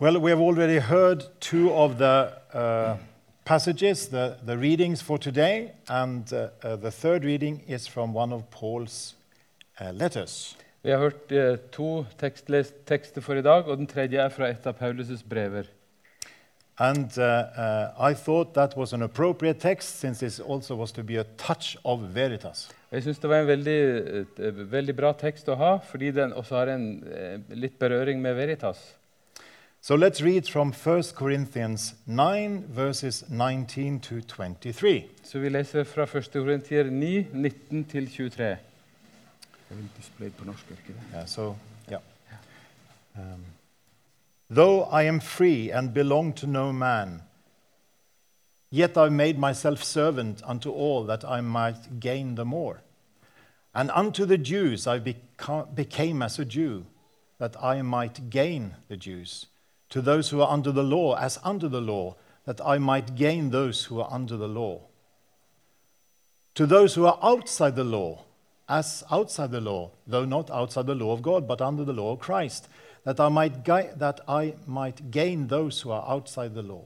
Well, we have already heard two of the uh, passages, the, the readings for today, and uh, uh, the third reading is from one of Paul's uh, letters. Vi har hørt eh, to tekster for i dag, og den tredje er fra et av Paulus' brever. And uh, uh, I thought that was an appropriate text since this also was to be a touch of veritas. Jeg syns det var en veldig, eh, veldig bra tekst å ha, fordi den også har en eh, litt berøring med Veritas. So let's read from 1 Corinthians 9, verses 19 to 23. Så vi leser fra 1. Korintier 9, 19-23. Det er vel displayed på norsk, er? Yeah, so, yeah. Um, Though I am free and belong to no man, yet I made myself servant unto all that I might gain the more. And unto the Jews I beca- became as a Jew, that I might gain the Jews. To those who are under the law, as under the law, that I might gain those who are under the law. To those who are outside the law, as outside the law, though not outside the law of God, but under the law of Christ, that I might, that I might gain those who are outside the law.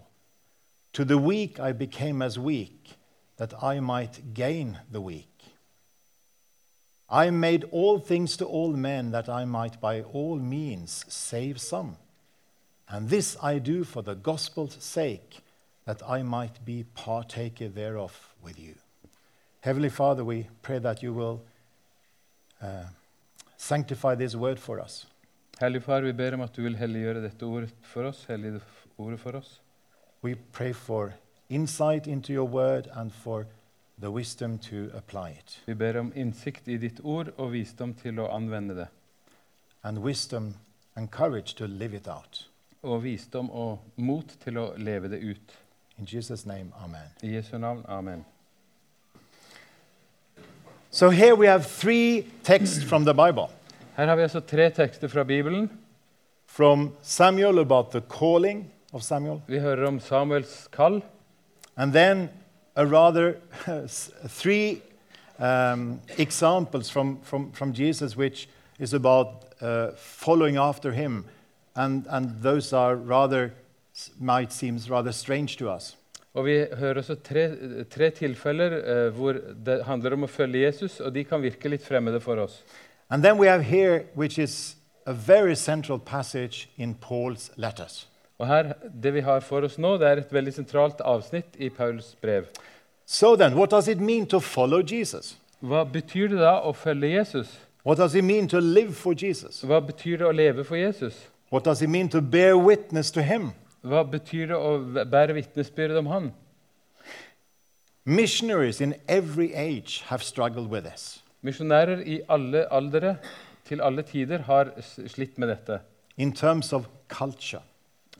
To the weak I became as weak, that I might gain the weak. I made all things to all men, that I might by all means save some. And this I do for the gospel's sake, that I might be partaker thereof with you. Heavenly Father, we pray that you will uh, sanctify this word for us. Far, vi ber om at du vil helliggjøre dette ordet for oss. hellige ordet for oss. We pray for insight into your word and for the wisdom to apply it, Vi ber om innsikt i ditt ord og visdom til å anvende det. and wisdom and courage to live it out. Og visdom og mot til å leve det ut. In Jesus' name, amen. I Jesu navn. Amen. So here we have three texts from the Bible Her har vi altså tre tekster fra Bibelen. from Samuel about the calling of Samuel, Vi hører om Samuels kall, and then a rather three um, examples from, from, from Jesus, which is about uh, following after him, and, and those are rather might seem rather strange to us. og vi hører også tre, tre tilfeller uh, hvor det handler om å følge Jesus, og de kan virke litt fremmede for oss. And then we have here, which is a very central passage in Paul's letters. Og her, Det vi har for oss nå, det er et veldig sentralt avsnitt i Pauls brev. So then, what does it mean to follow Jesus? Hva betyr det da å følge Jesus? What does it mean to live for Jesus? Hva betyr det å leve for Jesus? What does it mean to bear witness to him? Hva betyr det å bære vitnesbyrd om Han? Missionaries in every age have struggled with this. Misjonærer i alle aldre, til alle tider, har slitt med dette. in terms of culture.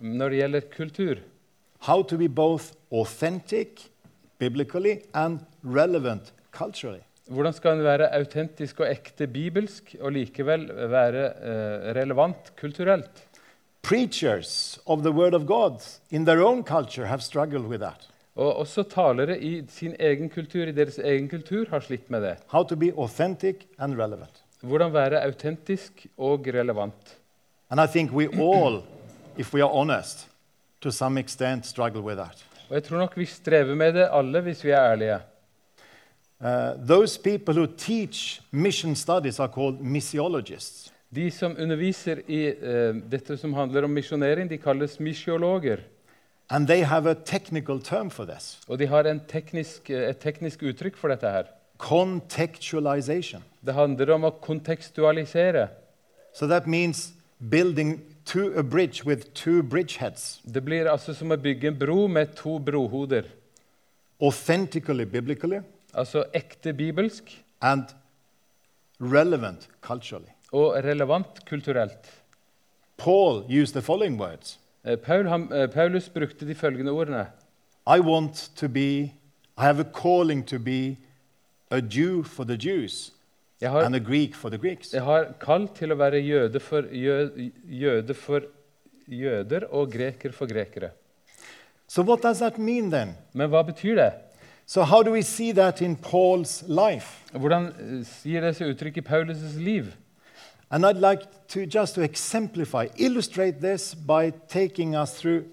Når det gjelder kultur, How to be both authentic biblically and relevant culturally. Hvordan skal en være autentisk og ekte bibelsk, og likevel være eh, relevant kulturelt? Preachers of the Word of God in their own culture have struggled with that. Og også talere i sin egen kultur, i deres egen kultur, har slitt med det. How to be authentic and relevant. Hvordan være autentisk og relevant. And I think we all, if we are honest, to some extent struggle with that. Og jeg tror nok vi strever med det alle, hvis vi er ærlige. Uh, those people who teach mission studies are called missiologists. De som underviser i uh, dette som handler om misjonering, de kalles misjologer. And they have a technical term for this Og de har en teknisk, eh, et teknisk uttrykk for dette her. contextualization. Det handler om å kontekstualisere. So that means building two, a bridge with two bridgeheads, Det blir altså som å bygge en bro med to brohoder. authentically biblically Altså ekte bibelsk and relevant culturally. og relevant kulturelt. Paul used the following words Eh, Paul, han, eh, Paulus brukte de følgende ordene. I want to be, I have a calling to be a Jew for the Jews har, and a Greek for the Greeks. jeg har kall til å være jøde for, jø, jøde for jøder og greker for grekere. So, what does that mean then? Men hva betyr det? So, how do we see that in Paul's life? Hvordan eh, gir det seg uttrykk i Paulus' liv? And I'd like to just to exemplify, illustrate this by taking us through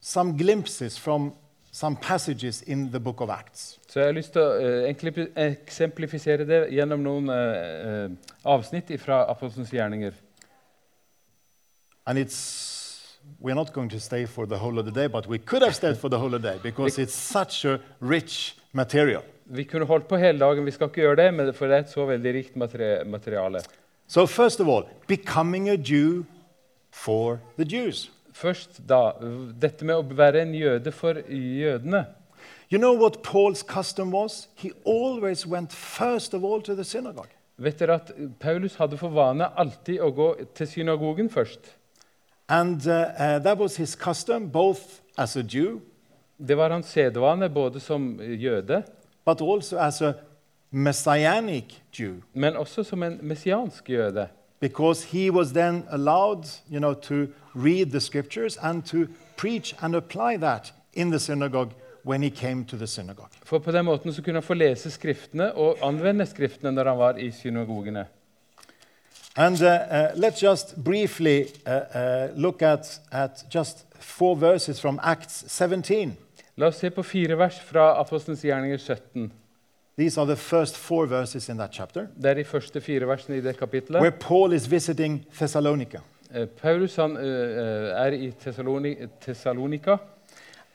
some glimpses from some passages in the book of Acts. Så jeg har lyst til å uh, eksemplifisere det gjennom noen uh, uh, avsnitt fra Apostelens gjerninger. And it's, we're not going to stay for the whole of the day, but we could have stayed for the whole of the day because it's such a rich material. Vi kunne holdt på hele dagen, vi skal ikke gjøre det, men for det er et så veldig rikt materiale. So, first of all, becoming a Jew for the Jews. Først da, dette med å være en jøde for jødene. You know what Paul's custom was? He always went first of all to the synagogue. Vet dere at Paulus hadde for vane alltid å gå til synagogen først? And uh, uh, that was his custom, both as a Jew, Det var hans sedvane både som jøde, but also as a messianic Jew, men også som en messiansk jøde. because he was then allowed, you know, to read the scriptures and to preach and apply that in the synagogue when he came to the synagogue. For på den måten så kunne han få lese Skriftene og anvende Skriftene når han var i synagogene. And uh, uh, let's just briefly uh, uh, look at, at just four verses from Acts 17. La oss se på fire vers fra Apostelens gjerninger 17. These are the first four verses in that chapter, Det er de første fire versene i det kapitlet. where Paul is visiting Thessalonica. Eh, Paulus han, eh, er i.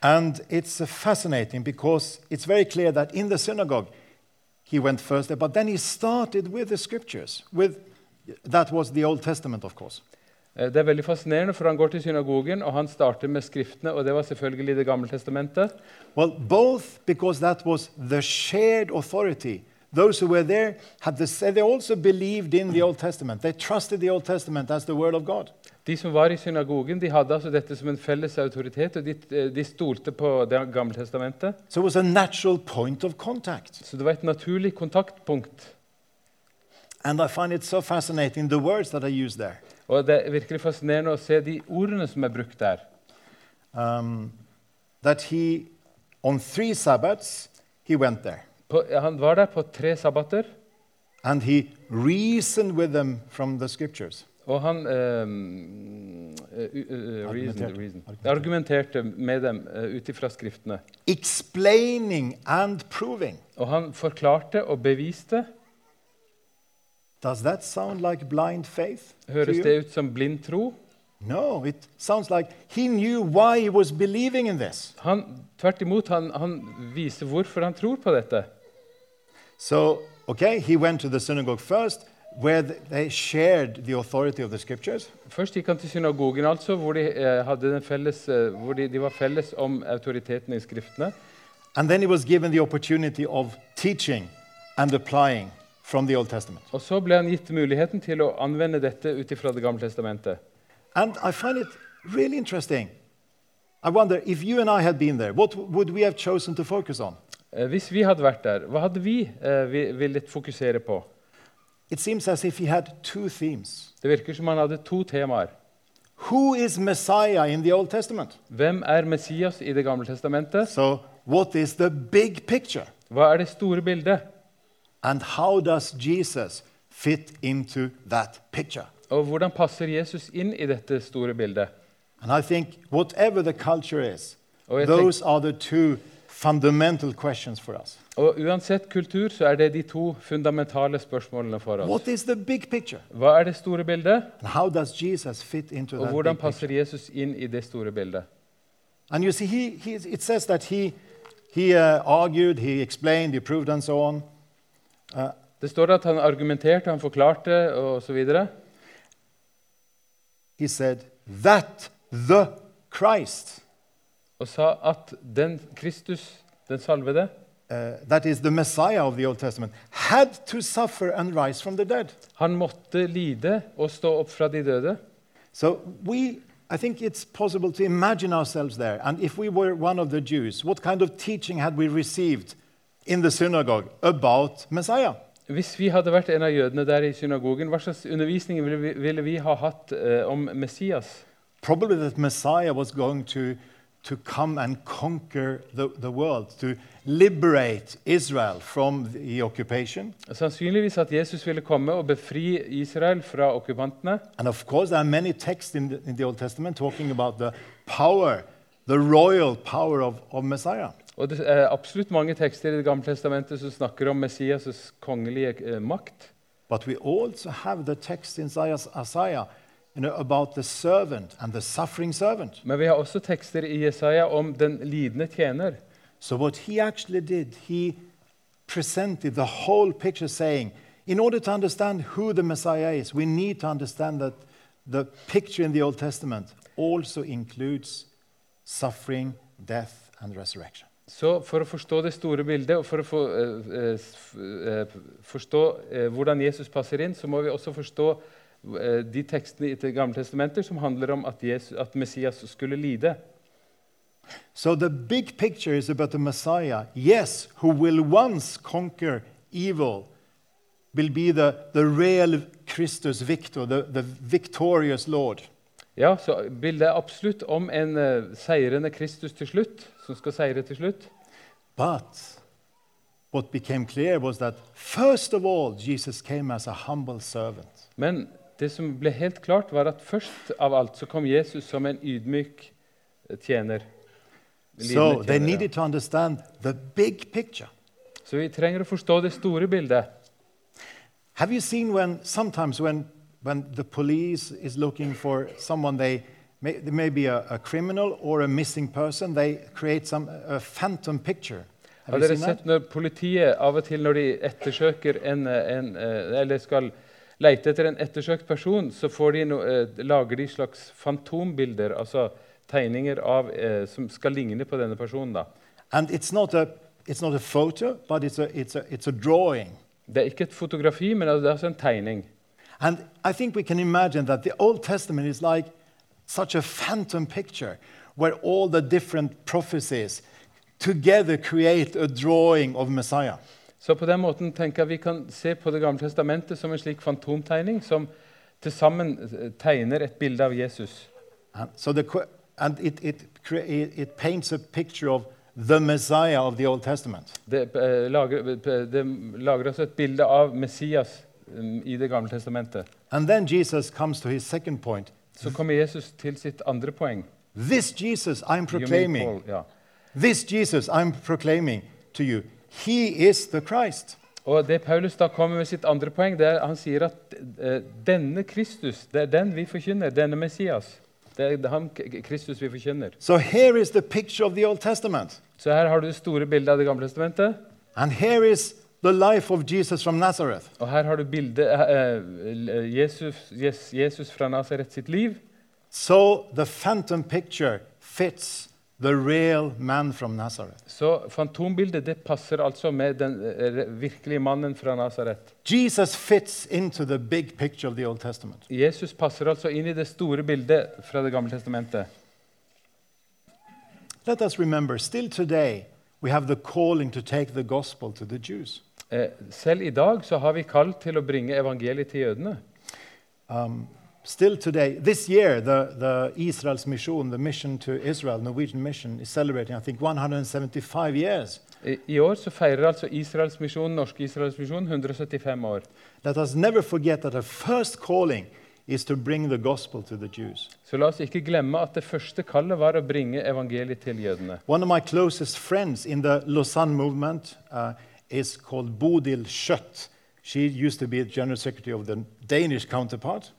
And it's uh, fascinating because it's very clear that in the synagogue he went first there, but then he started with the scriptures. With that was the Old Testament, of course. Eh, Det er veldig fascinerende, for Han går til synagogen og han starter med Skriftene. og Det var selvfølgelig Det gamle testamentet. Well, both because that was the shared authority. Those who were there had the they also believed in the Old Testament. They trusted the Old Testament as the word of God. De som var i synagogen, de hadde altså dette som en felles autoritet, og de, eh, de stolte på Det gamle testamentet. So it was a natural point of contact. Så det var et naturlig kontaktpunkt. And I find it so fascinating the words that I use there. Og Det er virkelig fascinerende å se de ordene som er brukt der. Um, that he, on three Sabbaths, he went there. På, han var der på tre sabbater, And he reasoned with them from the scriptures. og han um, uh, uh, reason, Argumenterte. reason, argumenterte med dem uh, ut ifra skriftene. Explaining and proving. Og han forklarte og beviste. Does that sound like blind faith? Høres det ut som blind tro? No, it sounds like he knew why he was believing in this. Han, tvert imot, han, han viser hvorfor han tror på dette. So, okay, he went to the synagogue first, where they shared the authority of the scriptures. Først gikk han til synagogen, altså, hvor, de, eh, felles, eh, hvor de, de var felles om autoriteten i Skriftene. And then he was given the opportunity of teaching and applying from the Old Testament. Og så ble han gitt muligheten til å anvende dette ut ifra Det gamle testamentet. And I find it really interesting. I wonder if you and I had been there, what would we have chosen to focus on? Eh, Hvis vi hadde vært der, hva hadde vi eh, vi villet fokusere på? It seems as if he had two themes. Det virker som han hadde to temaer. Who is Messiah in the Old Testament? Hvem er Messias i Det gamle testamentet? So, what is the big picture? Hva er det store bildet? And how does Jesus fit into that picture? Og hvordan passer Jesus inn i dette store bildet? And I think whatever the culture is, those are the two fundamental questions for us. og uansett kultur så er det de to fundamentale spørsmålene for oss. What is the big picture? Hva er det store bildet, And how does Jesus fit into og that hvordan big picture? passer Jesus inn i det store bildet? And you see, he, he, it says that he, he uh, argued, he explained, he proved, and so on. Det står at han argumenterte, han forklarte osv. he said that the Christ, Og sa at den Kristus, den salvede, uh, that is the Messiah of the Old Testament, had to suffer and rise from the dead. han måtte lide og stå opp fra de døde. So we, I think it's possible to imagine ourselves there. And if we were one of the Jews, what kind of teaching had we received in the synagogue about Messiah? Hvis vi hadde vært en av jødene der i synagogen, hva slags undervisning ville vi, ville vi ha hatt uh, om Messias? Probably that Messiah was going to, to come and conquer the, the world, to liberate Israel from the occupation. Sannsynligvis at Jesus ville komme og befri Israel fra okkupantene. And of course, there are many texts in the, in the Old Testament talking about the power, the royal power of, of Messiah. Og det er absolutt mange tekster i Det gamle testamentet som snakker om Messias' kongelige eh, makt. But we also have the text in Isaiah, Isaiah you know, about the servant and the suffering servant. Men vi har også tekster i Jesaja om den lidende tjener. So, what he actually did, he presented the whole picture, saying, in order to understand who the Messiah is, we need to understand that the picture in the Old Testament also includes suffering, death, and resurrection. Så for å forstå det store bildet og for å få, eh, eh, eh, forstå eh, hvordan Jesus passer inn, så må vi også forstå eh, de tekstene i Det gamle testamentet som handler om at, Jesus, at Messias skulle lide. So, the big picture is about the Messiah, yes, who will once conquer evil, will be the, the real Christus Victor, the, the victorious Lord. Ja, så Bildet er absolutt om en uh, seirende Kristus til slutt, som skal seire til slutt. But what became clear was that first of all, Jesus came as a humble servant. Men det som ble helt klart, var at først av alt så kom Jesus som en ydmyk eh, tjener. So they needed to understand the big picture. Så vi trenger å forstå det store bildet. Have you seen when sometimes when, when the police is looking for someone, they may, they may be a, a criminal or a missing person, they create some a phantom picture. Have Har dere sett når politiet av og til når de ettersøker en, en, eh, eller skal lete etter en ettersøkt person, så får de no, eh, lager de slags fantombilder, altså tegninger av, eh, som skal ligne på denne personen. da. And it's not a, it's not a photo, but it's a, it's, a, it's a drawing. Det er ikke et fotografi, men det er altså en tegning. And I think we can imagine that the Old Testament is like such a phantom picture where all the different prophecies together create a drawing of Messiah. Så på den måten tenker jeg vi kan se på Det gamle testamentet som en slik fantomtegning som til sammen eh, tegner et bilde av Jesus. And so the, and it, it, it, it paints a picture of the Messiah of the Old Testament. Det, lager, eh, det lager også et bilde av Messias eh, i Det gamle testamentet. And then Jesus comes to his second point. Så kommer Jesus til sitt andre poeng. This Jesus I'm proclaiming, Paul, ja. this Jesus I'm proclaiming to you, he is the Christ. Og det Paulus da kommer med sitt andre poeng, det er han sier at eh, denne Kristus, det er den vi forkynner, denne Messias. Det er han Kristus vi forkynner. So here is the picture of the Old Testament. Så her har du det store bildet av Det gamle testamentet. And here is the life of Jesus from Nazareth. Og her har du bildet uh, Jesus, Jesus, Jesus fra Nasaret sitt liv. So the phantom picture fits the real man from Nazareth. Så fantombildet det passer altså med den eh, virkelige mannen fra Nasaret. Jesus fits into the big picture of the Old Testament. Jesus passer altså inn i det store bildet fra Det gamle testamentet. Let us remember, still today, we have the calling to take the gospel to the Jews. Eh, selv i dag så har vi kall til å bringe evangeliet til jødene. Um, still today, this year, the, the Israel's mission, the mission to Israel, Norwegian mission, is celebrating, I think, 175 years. I, I år så feirer altså Israels misjon, norske Israels misjon 175 år. Let us never forget that the first calling is to bring the gospel to the Jews. Så la oss ikke glemme at det første kallet var å bringe evangeliet til jødene. One of my closest friends in the Lausanne movement uh, is called Bodil Schøtt. She used to be the general secretary of the Danish counterpart.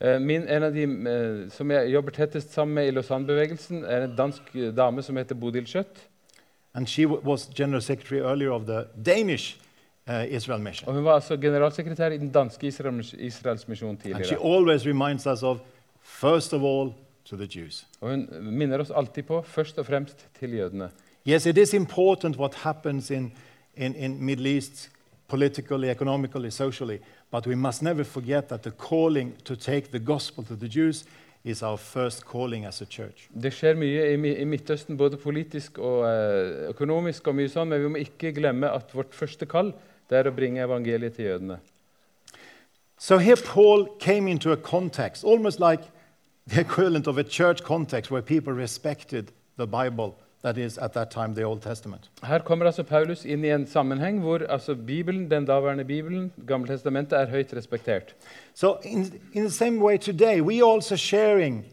Eh, Min, en av de eh, som jeg jobber tettest sammen med i Lausanne-bevegelsen, er en dansk eh, dame som heter Bodil Schjøtt. And she was general secretary earlier of the Danish uh, Israel mission. Og hun var altså generalsekretær i den danske Israel, Israels misjon And she tidligere. always reminds us of, first of all, to the Jews. Og hun minner oss alltid på, først og fremst til jødene. Yes, it is important what happens in, in, in Middle East, politically, economically, socially, but we must never forget that the calling to take the gospel to the Jews is our first calling as a church. Det skjer mye i, i Midtøsten, både politisk og eh, økonomisk, og mye sånn, men vi må ikke glemme at vårt første kall det er å bringe evangeliet til jødene. So here Paul came into a context, almost like the equivalent of a church context where people respected the Bible that is at that time the Old Testament. Her kommer altså Paulus inn i en sammenheng hvor altså Bibelen, den daværende Bibelen, Gammeltestamentet, er høyt respektert. So, in, in the same way, today we also sharing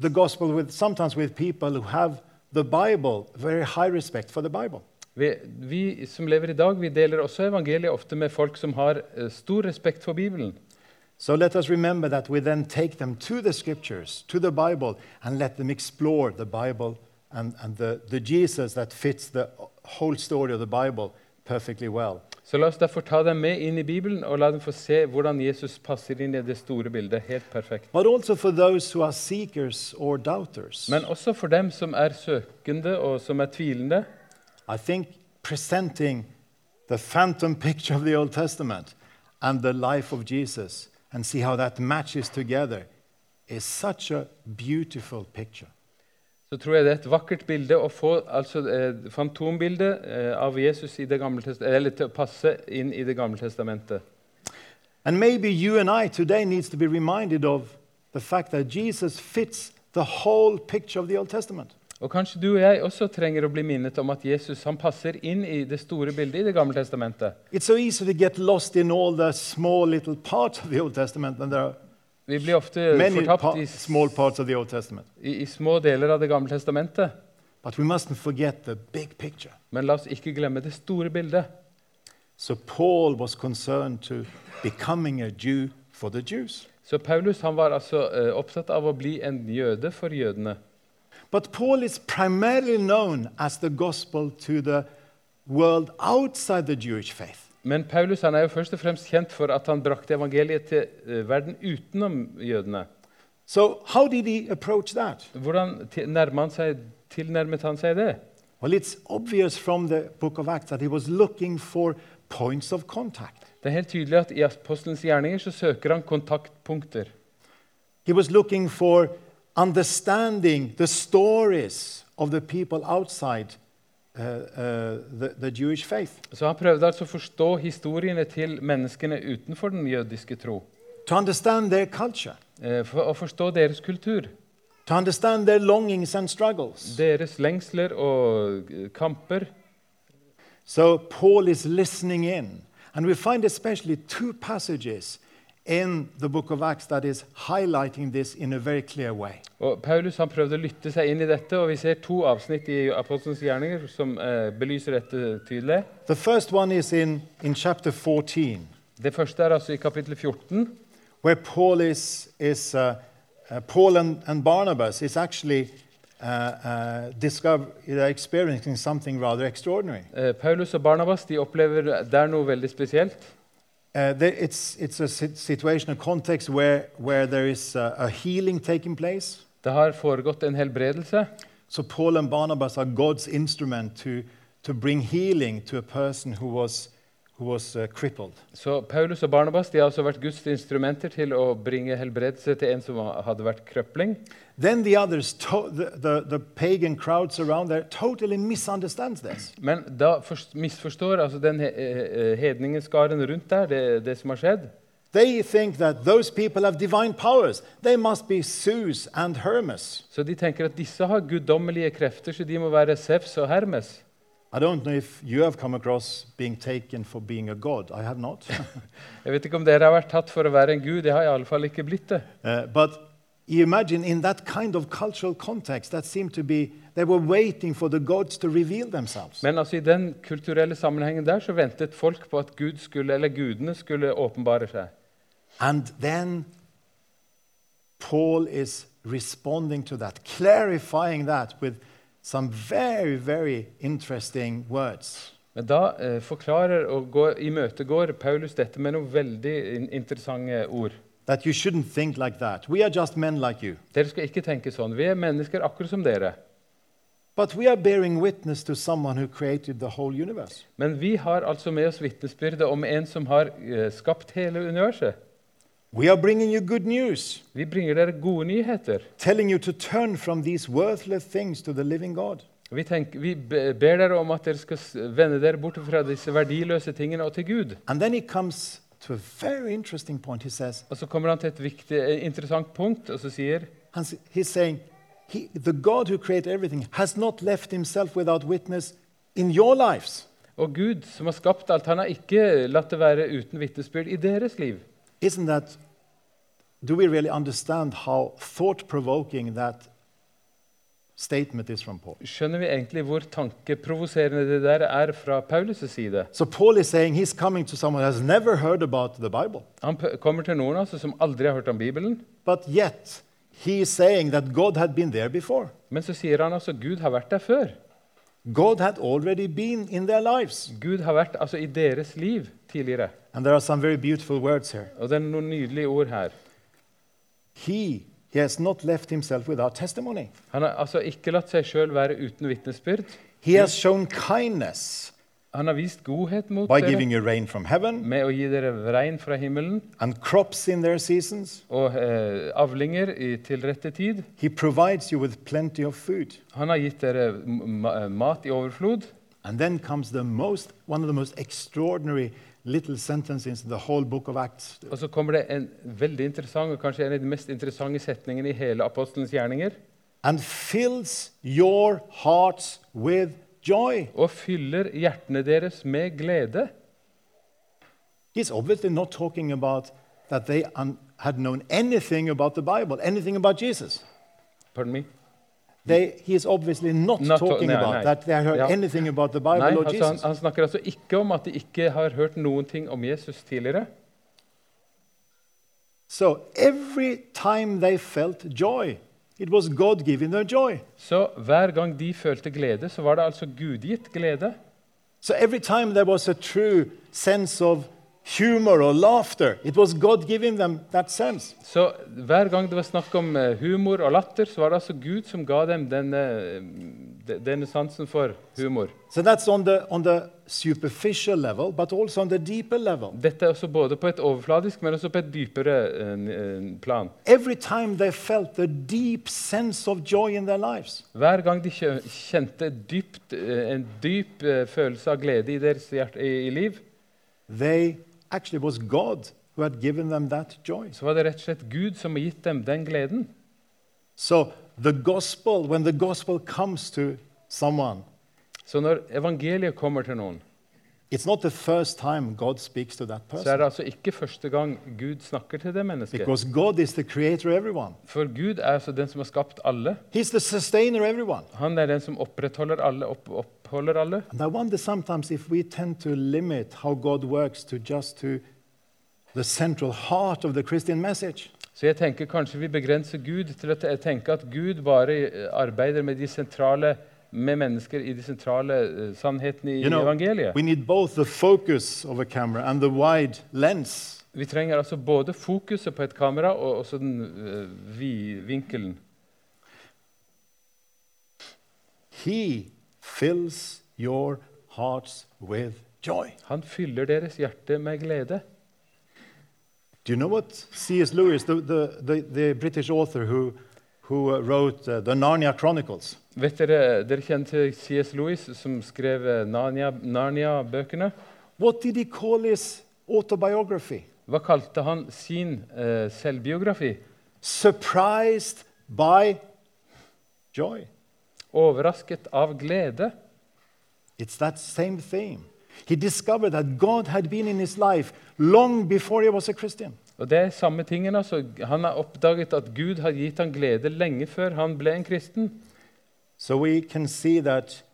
the gospel with sometimes with people who have the Bible, very high respect for the Bible. Vi, vi som lever i dag, vi deler også evangeliet ofte med folk som har uh, stor respekt for Bibelen. So let us remember that we then take them to the scriptures, to the Bible, and let them explore the Bible and, and the, the Jesus that fits the whole story of the Bible perfectly well. Så la oss derfor ta dem med inn i Bibelen og la dem få se hvordan Jesus passer inn i det store bildet. helt perfekt. But also for those who are seekers or doubters. Men også for dem som er søkende og som er tvilende. I think presenting the phantom picture of the Old Testament and the life of Jesus and see how that matches together is such a beautiful picture. Så tror jeg det er et vakkert bilde å få altså, eh, fantombildet eh, av Jesus i det gamle eller til å passe inn i Det gamle testamentet. And maybe you and I today needs to be reminded of the fact that Jesus fits the whole picture of the Old Testament. Og Kanskje du og jeg også trenger å bli minnet om at Jesus han passer inn i det store bildet i Det gamle testamentet. It's so easy to get lost in all the small little parts of the Old Testament, when there are Vi blir ofte many fortapt i, small parts of the Old Testament. i, i små deler av Det gamle testamentet. But we mustn't forget the big picture. Men la oss ikke glemme det store bildet. So Paul was concerned to becoming a Jew for the Jews. Så Paulus han var altså uh, opptatt av å bli en jøde for jødene. But Paul is primarily known as the gospel to the world outside the Jewish faith. Men Paulus han er jo først og fremst kjent for at han brakte evangeliet til eh, verden utenom jødene. So, how did he approach that? Hvordan han seg, tilnærmet han seg det? Well, it's obvious from the book of Acts that he was looking for points of contact. Det er helt tydelig at I apostelens gjerninger så søker han kontaktpunkter. He was looking for understanding the stories of the people outside the, the Jewish faith, Så Han prøvde altså å forstå historiene til menneskene utenfor den jødiske tro. to understand their culture, eh, For å forstå deres kultur, to understand their longings and struggles. deres lengsler og eh, kamper. So Paul is listening in. And we find especially two passages in the book of Acts that is highlighting this in a very clear way. Og Paulus har prøvd å lytte seg inn i dette, og vi ser to avsnitt i apostelens gjerninger som uh, belyser dette tydelig. The first one is in, in chapter 14, Det første er altså i kapittel 14, where Paul is, is uh, uh, Paul and, and Barnabas is actually uh, uh, discover, experiencing something rather extraordinary. Eh, Paulus og Barnabas de opplever der noe veldig spesielt. Uh, there, it's, it's a situation, a context where, where there is a, a healing taking place. Det har foregått en helbredelse. So Paul and Barnabas are God's instrument to, to bring healing to a person who was, was uh. Så Paulus og Barnabas de har altså vært Guds instrumenter til å bringe helbredelse til en som hadde vært krøpling. The others, the, the, the pagan crowds around there, totally. Men da misforstår altså den he eh, hedningeskaren rundt der det, det som har skjedd. They think that those people have divine powers. They must be Zeus and Hermes. Så de tenker at disse har guddommelige krefter, så de må være Zeus og Hermes. I don't know if you have come across being taken for being a god. I have not. Jeg vet ikke om dere har vært tatt for å være en gud. Jeg har i alle fall ikke blitt det. Uh, but you imagine in that kind of cultural context, that seemed to be, they were waiting for the gods to reveal themselves. Men altså i den kulturelle sammenhengen der så ventet folk på at Gud skulle, eller gudene skulle åpenbare seg. And then Paul is responding to that, clarifying that with some very, very interesting words. Men da eh, forklarer og går, imøtegår Paulus dette med noen veldig in interessante ord. That you shouldn't think like that. We are just men like you. Dere skal ikke tenke sånn. Vi er mennesker akkurat som dere. But we are bearing witness to someone who created the whole universe. Men vi har altså med oss vitnesbyrdet om en som har eh, skapt hele universet. We are bringing you good news, Vi bringer dere gode nyheter. telling you to turn from these worthless things to the living God. Vi, tenker, vi ber dere om at dere skal vende dere bort fra disse verdiløse tingene og til Gud. And then he comes to a very interesting point. He says, Og så kommer han til et viktig, eh, interessant punkt, og så sier han, he's saying, he, the God who created everything has not left himself without witness in your lives. Og Gud, som har skapt alt, han har ikke latt det være uten vitnesbyrd i deres liv. Isn't that, do we really understand how thought provoking that statement is from Paul? Skjønner vi egentlig hvor tankeprovoserende det der er fra Paulus' side? So Paul is saying he's coming to someone who has never heard about the Bible, Han kommer til noen altså, som aldri har hørt om Bibelen, but yet he is saying that God had been there before. men så sier han altså Gud har vært der før. God had already been in their lives. Gud har vært altså, i deres liv tidligere. And there are some very beautiful words here. Og det er noen nydelige ord her. He, he has not left himself without testimony. Han har altså ikke latt seg sjøl være uten vitnesbyrd. He has shown kindness Han har vist godhet mot by giving you rain from heaven med å gi dere regn fra himmelen and crops in their seasons. og eh, avlinger i, til rette tid. He provides you with plenty of food. Han har gitt dere ma mat i overflod. And then comes the most, one of the most extraordinary little sentences in the whole book of Acts. Og så kommer det en veldig interessant og kanskje en av de mest interessante setningene i hele apostelens gjerninger. And fills your hearts with joy. Og fyller hjertene deres med glede. He's obviously not talking about that they had known anything about the Bible, anything about Jesus. Pardon me? They, he is obviously not, Not talking no, about no. that they heard Yeah. anything about the Bible Nei, or altså han, han snakker altså ikke om at de ikke har hørt noen ting om Jesus tidligere. So every time they felt joy, Så hver gang de følte glede, så var det altså gudgitt glede. So every time there was a true sense of humor or laughter, it was God giving them that sense. Så hver gang det var snakk om eh, humor og latter, så var det altså Gud som ga dem denne, eh, denne sansen for humor. So that's on the, on the superficial level, but also on the deeper level. Dette er også både på et overfladisk, men også på et dypere eh, plan. Every time they felt a deep sense of joy in their lives, Hver gang de kjente dypt, en dyp følelse av glede i deres hjerte, i, i liv, they actually was God who had given them that joy. så var det rett og slett Gud som har gitt dem den gleden. So the gospel, when the gospel comes to someone, Så når evangeliet kommer til noen, it's not the first time God speaks to that så er det altså ikke første gang Gud snakker til det mennesket. Because God is the creator of everyone. For Gud er altså den som har skapt alle. He's the sustainer of everyone. Han er den som opprettholder alle, opp, oppholder alle. And I wonder sometimes if we tend to limit how God works to just to the central heart of the Christian message. Så jeg tenker kanskje vi begrenser Gud til å tenke at Gud bare eh, arbeider med de sentrale med mennesker i de sentrale eh, sannhetene i You know, evangeliet. we need both the focus of a camera and the wide lens. Vi trenger altså både fokuset på et kamera og også den uh, vinkelen. He fills your hearts with joy. Han fyller deres hjerte med glede. Do you know what C.S. Lewis, the, the, the, the British author who, who uh, wrote uh, the Narnia Chronicles, Vet dere, dere kjente C.S. Lewis, som skrev eh, Narnia- Narnia-bøkene? what did he call his autobiography? Hva kalte han sin uh, selvbiografi? Surprised by joy. Overrasket av glede. It's that same theme. He discovered that God had been in his life long before he was a Christian. Og det er samme tingen, altså. Han har oppdaget at Gud har gitt ham glede lenge før han ble en kristen. So we can see that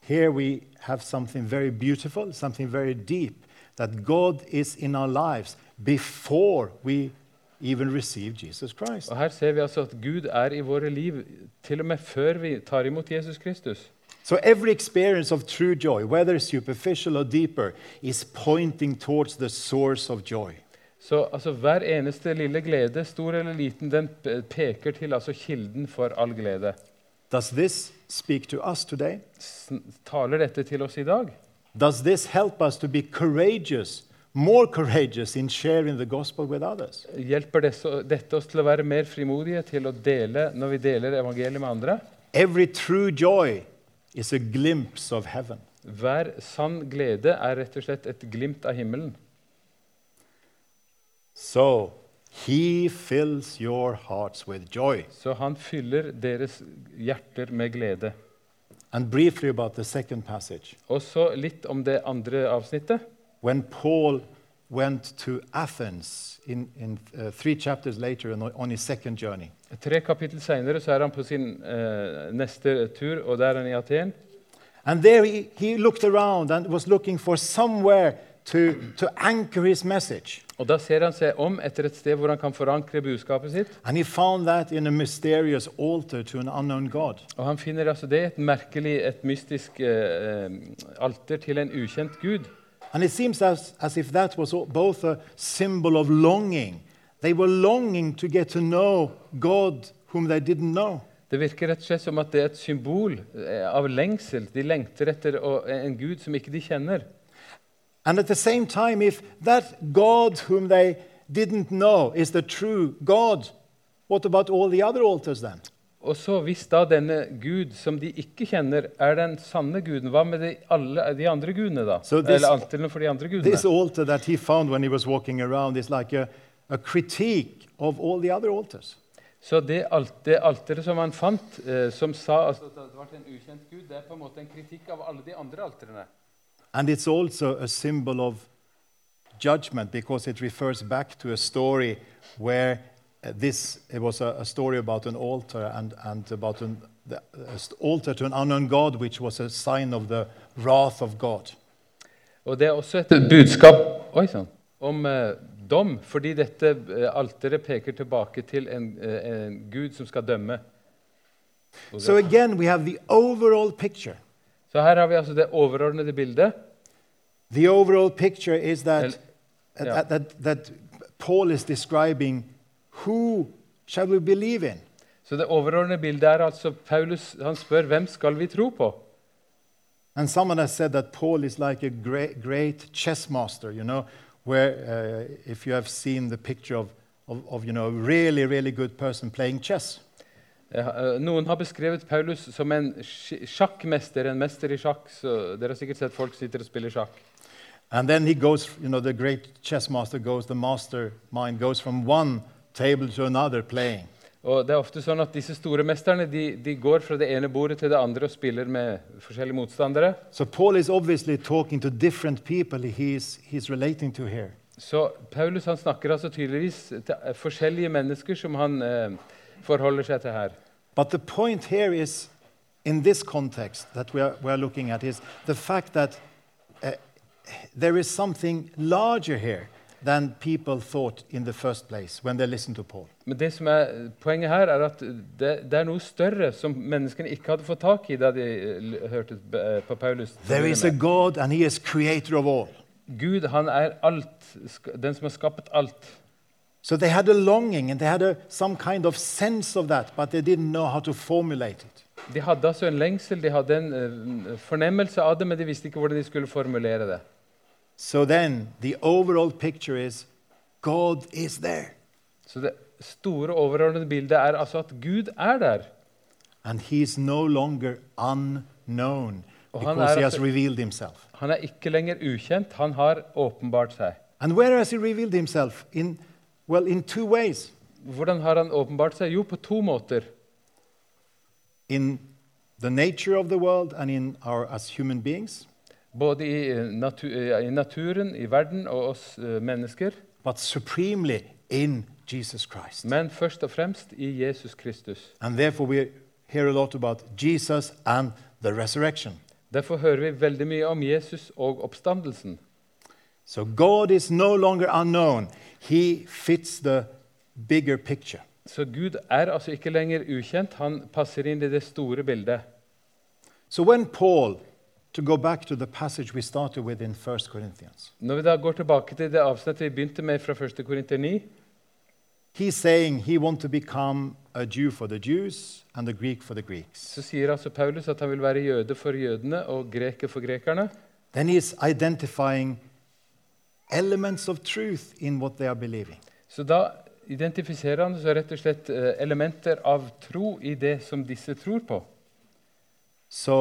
here we have something very beautiful, something very deep, that God is in our lives before we even receive Jesus Christ. Og Her ser vi altså at Gud er i våre liv til og med før vi tar imot Jesus Kristus. So every experience of true joy, whether superficial or deeper, is pointing towards the source of joy. Så altså, Hver eneste lille glede, stor eller liten, den peker til altså kilden for all glede. Does this speak to us today? Taler dette til oss i dag? Does this help us to be courageous, more courageous in sharing the gospel with others? Hjelper dette, oss til å være mer frimodige til å dele når vi deler evangeliet med andre? Every true joy is a glimpse of heaven. Hver sann glede er rett og slett et glimt av himmelen. So, He fills your hearts with joy. Så han fyller deres hjerter med glede. And briefly about the second passage. Og så litt om det andre avsnittet. When Paul went to Athens in, in uh, three chapters later on, his second journey, Tre kapittel seinere er han på sin uh, neste tur, og der er han i Aten. and there he, he looked around and was looking for somewhere to, to anchor his message. Og Da ser han seg om etter et sted hvor han kan forankre budskapet sitt. And he found that in a mysterious altar to an unknown God. Og Han finner altså det et merkelig, et mystisk uh, alter til en ukjent gud. And it seems as, as if that was both a symbol of longing. They were longing to get to know God whom they didn't know. Det virker rett og slett som at det er et symbol eh, av lengsel. De lengter etter en gud som ikke de kjenner. And at the same time, if that God whom they didn't know is the true God, what about all the other altars then? Og så Hvis da denne gud som de ikke kjenner, er den sanne guden, hva med de, alle de andre gudene, da? So this- Eller alterne for de andre gudene? This altar that he found when he was walking around is like a, a critique of all the other altars. Så det alteret som han fant, eh, som sa altså, at det var en ukjent gud, det er på en måte en kritikk av alle de andre alterene. And it's also a symbol of judgment because it refers back to a story where uh, this it was a, a story about an altar and, and about an, the, altar to an unknown God, which was a sign of the wrath of God. Og det er også et budskap oi, sånn, om eh, dom, fordi dette eh, alteret peker tilbake til en, eh, en gud som skal dømme. So again, we have the overall picture. Så her har vi altså det overordnede bildet. The overall picture is that, El- yeah. that, that, that Paul is describing who shall we believe in? Så det overordnede bildet er altså Paulus han spør hvem skal vi tro på. And someone has said that Paul is like a great, great chess master, you know, where uh, if you have seen the picture of, of, of, you know, a really, really good person playing chess. Eh, Noen har beskrevet Paulus som en sjakkmester, en mester i sjakk. så Dere har sikkert sett folk sitter og spiller sjakk. And then he goes, you know, the great chess master goes, the mastermind goes from one table to another playing. Og det er ofte sånn at Disse store mesterne de, de går fra det ene bordet til det andre og spiller med forskjellige motstandere. So Paul is obviously talking to different people he's, he's relating to here. Så Paulus han snakker altså tydeligvis til eh, forskjellige mennesker som han eh, forholder seg til her. But the point here is, in this context that we are, we are looking at, is the fact that uh, there is something larger here than people thought in the first place when they listened to Paul. Men det som er poenget her er at det, det er noe større som menneskene ikke hadde fått tak i da de eh, hørte eh, på Paulus. There is a God, and He is creator of all. Gud han er alt, den som har skapt alt. So they had a longing and they had a, some kind of sense of that, but they didn't know how to formulate it. De hadde altså en lengsel, de hadde en eh, fornemmelse av det, men de visste ikke hvordan de skulle formulere det. So then the overall picture is God is there, Så det store, overordnede bildet er altså at Gud er der. and He's no longer unknown because He has altså- revealed Himself. Han er ikke lenger ukjent, han har åpenbart seg. And where has He revealed Himself? In, well, in two ways. Hvordan har han åpenbart seg? Jo, på to måter. In the nature of the world and in our as human beings, Både i, eh, natu eh, i naturen, i verden og oss uh, mennesker. but supremely in Jesus Christ. Men først og fremst i Jesus Kristus. And therefore, we hear a lot about Jesus and the resurrection. Derfor hører vi veldig mye om Jesus og oppstandelsen. So God is no longer unknown. He fits the bigger picture. Så Gud er altså ikke lenger ukjent, han passer inn i det store bildet. So when Paul, to go back to the passage we started with in 1 Corinthians, Når vi da går tilbake til det avsnittet vi begynte med fra 1. Korinter 9, he's saying he wants to become a Jew for the Jews and a Greek for the Greeks. så sier altså Paulus at han vil være jøde for jødene og greker for grekerne. Then he's identifying elements of truth in what they are believing. Så da identifiserer han så rett og slett eh, elementer av tro i det som disse tror på. So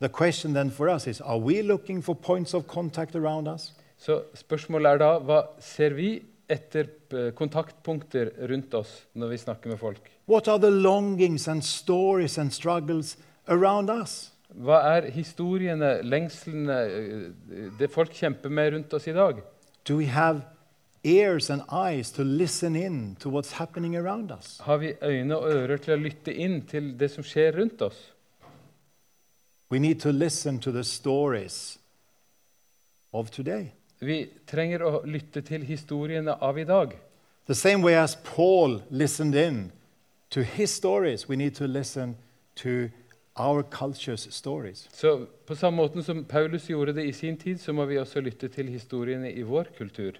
the question then for us is are we looking for points of contact around us? Så spørsmålet er da hva ser vi etter eh, kontaktpunkter rundt oss når vi snakker med folk. What are the longings and stories and struggles around us? Hva er historiene, lengslene, eh, det folk kjemper med rundt oss i dag? Do we have ears and eyes to listen in to what's happening around us? Har vi øyne og ører til å lytte inn til det som skjer rundt oss? We need to listen to the stories of today. Vi trenger å lytte til historiene av i dag. The same way as Paul listened in to his stories, we need to listen to. Så På samme måten som Paulus gjorde det i sin tid, så må vi også lytte til historiene i vår kultur.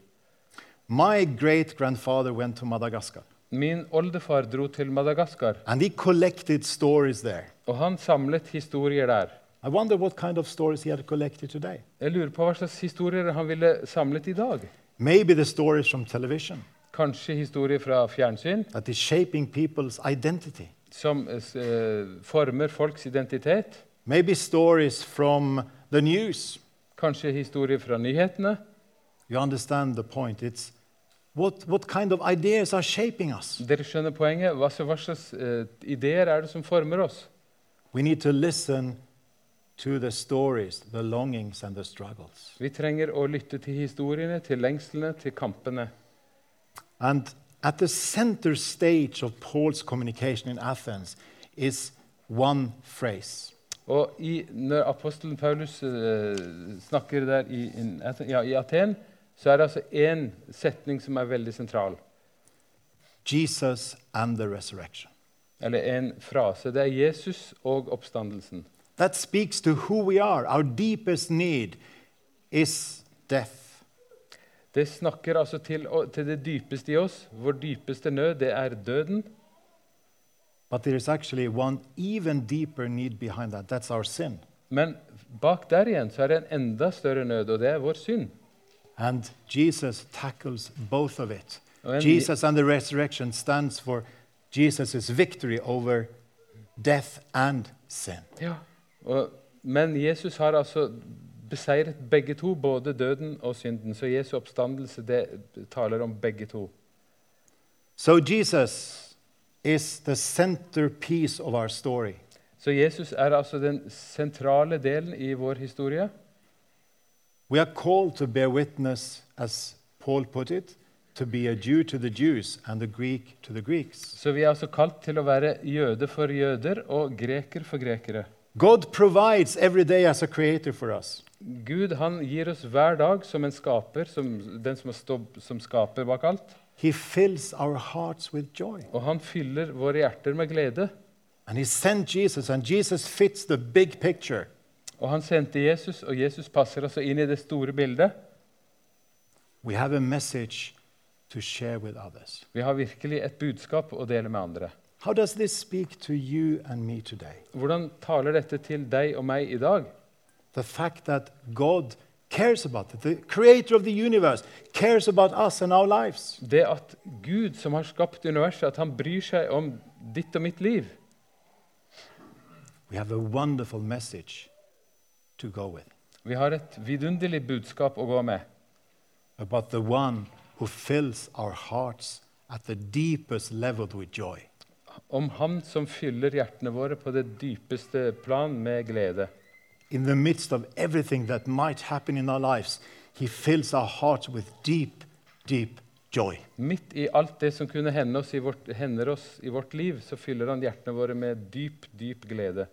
My great grandfather went to Madagascar Min oldefar dro til Madagaskar, and he collected stories there. og han samlet historier der. I wonder what kind of stories he had collected today. Jeg lurer på hva slags historier han ville samlet i dag. Maybe the stories from television Kanskje historier fra fjernsyn that is shaping people's identity. Som uh, former folks identitet. Maybe stories from the news. Kanskje historier fra nyhetene. You understand the point. It's what, what kind of ideas are shaping us? Dere skjønner poenget? Hva, slags uh, ideer er det som former oss? We need to listen to the stories, the longings, and the struggles. Vi trenger å lytte til historiene, til lengslene, til kampene. And at the center stage of Paul's communication in Athens is one phrase. Og i, når apostelen Paulus uh, snakker der i, in, ja, i Aten, så er det altså én setning som er veldig sentral. Jesus and the resurrection. Eller en frase. Det er Jesus og oppstandelsen. That speaks to who we are. Our deepest need is death. Det snakker altså til, til det dypeste i oss. Vår dypeste nød, det er døden. But there is actually one even deeper need behind that. That's our sin. Men bak der igjen så er det en enda større nød, og det er vår synd. And Jesus tackles both of it. En- Jesus and the resurrection stands for Jesus' victory over death and sin. Ja. Og, men Jesus har altså beseiret begge to, både døden og synden. Så Jesu oppstandelse det taler om begge to. So Jesus is the centerpiece of our story. Så Jesus er altså den sentrale delen i vår historie. We are called to bear witness, as Paul put it, to be a Jew to the Jews and a Greek to the Greeks. Så vi er altså kalt til å være jøde for jøder og greker for grekere. God provides every day as a creator for us. Gud han gir oss hver dag som en skaper, som den som, stå, som skaper bak alt. He fills our hearts with joy. Og han fyller våre hjerter med glede. And He sent Jesus, and Jesus fits the big picture. Og han sendte Jesus, og Jesus passer altså inn i det store bildet. We have a message to share with others. Vi har virkelig et budskap å dele med andre. How does this speak to you and me today? Hvordan taler dette til deg og meg i dag? The fact that God cares about it, the creator of the universe, cares about us and our lives. Det at Gud, som har skapt universet, at han bryr seg om ditt og mitt liv. We have a wonderful message to go with Vi har et vidunderlig budskap å gå med. about the one who fills our hearts at the deepest level with joy. Om Han som fyller hjertene våre på det dypeste plan med glede. In the midst of everything that might happen in our lives, he fills our hearts with deep, deep joy. Midt i alt det som kunne hende oss i vårt, hender oss i vårt liv, så fyller han hjertene våre med dyp, dyp glede.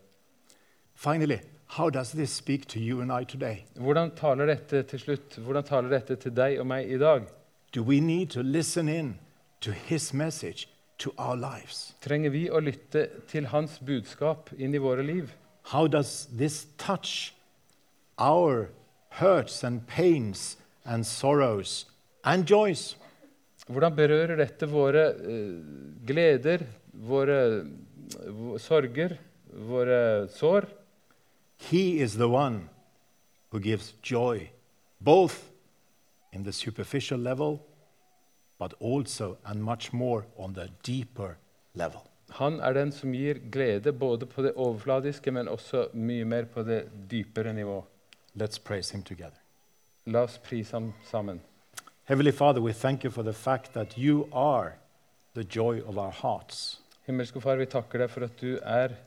Finally, how does this speak to you and I today? Hvordan taler dette til slutt? Hvordan taler dette til deg og meg i dag? Do we need to listen in to his message to our lives? Trenger vi å lytte til hans budskap inn i våre liv? How does this touch our hurts and pains and sorrows and joys? Hvordan berører dette våre eh, gleder, våre sorger, våre sår? He is the one who gives joy, both in the superficial level, but also and much more on the deeper level. Han er den som gir glede både på det overfladiske, men også mye mer på det dypere nivå. Let's praise him together. La oss prise ham sammen. Heavenly Father, we thank you for the fact that you are the joy of our hearts. Himmelske Far, vi takker deg for at du er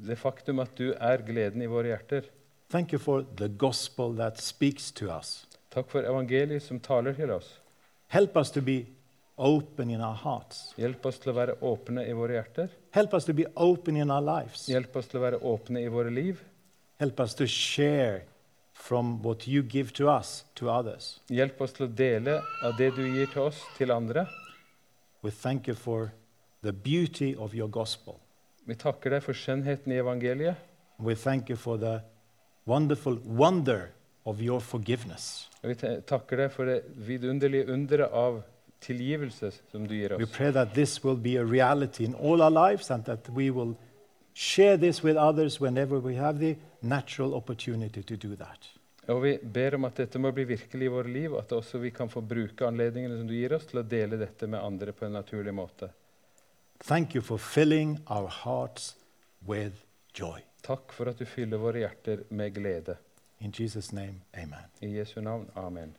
det faktum at du er gleden i våre hjerter. Thank you for the gospel that speaks to us. Takk for evangeliet som taler til oss. Help us to be open in our hearts. Hjelp oss til å være åpne i våre hjerter. Help us to be open in our lives. Hjelp oss til å være åpne i våre liv. Help us to share from what you give to us to others. Hjelp oss til å dele av det du gir til oss, til andre. We thank you for the beauty of your gospel. Vi takker deg for skjønnheten i evangeliet. We thank you for the wonderful wonder of your forgiveness. Og vi takker deg for det vidunderlige underet av tilgivelse som du gir We oss. pray that this will be a reality in all our lives and that we will share this with others whenever we have the natural opportunity to do that. Og vi ber om at dette må bli virkelig i våre liv, og at også vi kan få bruke anledningene som du gir oss, til å dele dette med andre på en naturlig måte. Thank you for filling our hearts with joy. Takk for at du fyller våre hjerter med glede. In Jesus' name, amen. I Jesu navn. Amen.